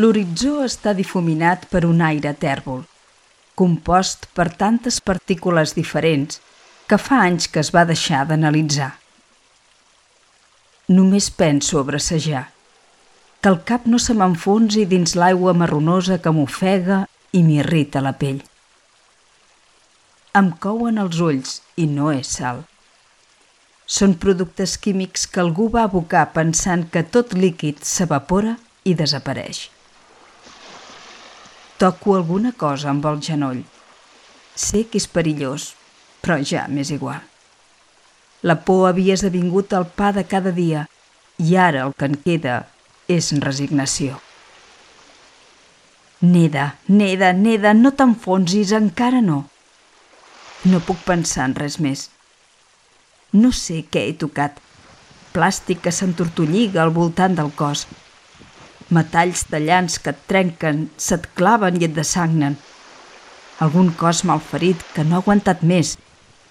L'horitzó està difuminat per un aire tèrbol, compost per tantes partícules diferents que fa anys que es va deixar d'analitzar. Només penso a bracejar, que el cap no se m'enfonsi dins l'aigua marronosa que m'ofega i m'irrita la pell. Em couen els ulls i no és sal. Són productes químics que algú va abocar pensant que tot líquid s'evapora i desapareix. Toco alguna cosa amb el genoll. Sé que és perillós, però ja m'és igual. La por havia esdevingut el pa de cada dia i ara el que en queda és resignació. Neda, Neda, Neda, no t'enfonsis, encara no. No puc pensar en res més. No sé què he tocat. Plàstic que s'entortolliga al voltant del cos metalls tallants que et trenquen, se't claven i et desagnen. Algun cos malferit que no ha aguantat més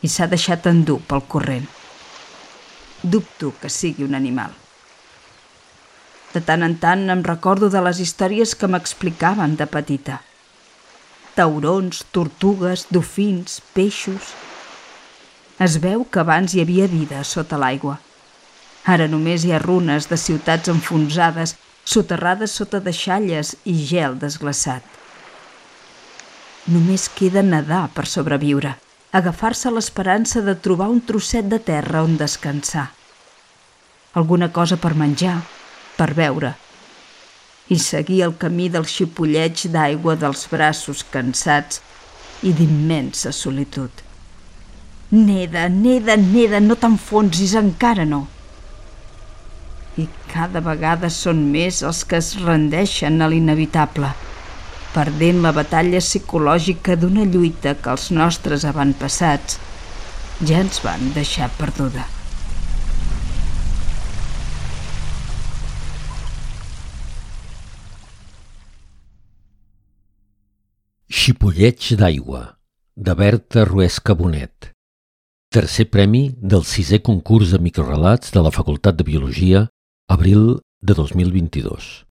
i s'ha deixat endur pel corrent. Dubto que sigui un animal. De tant en tant em recordo de les històries que m'explicaven de petita. Taurons, tortugues, dofins, peixos... Es veu que abans hi havia vida sota l'aigua. Ara només hi ha runes de ciutats enfonsades soterrades sota deixalles i gel desglaçat. Només queda nedar per sobreviure, agafar-se l'esperança de trobar un trosset de terra on descansar. Alguna cosa per menjar, per beure, i seguir el camí del xipolleig d'aigua dels braços cansats i d'immensa solitud. Neda, neda, neda, no t'enfonsis, encara no i cada vegada són més els que es rendeixen a l'inevitable, perdent la batalla psicològica d'una lluita que els nostres avantpassats ja ens van deixar perduda. Xipolleig d'aigua, de Berta Ruesca Bonet. Tercer premi del sisè concurs de microrelats de la Facultat de Biologia abril de 2022.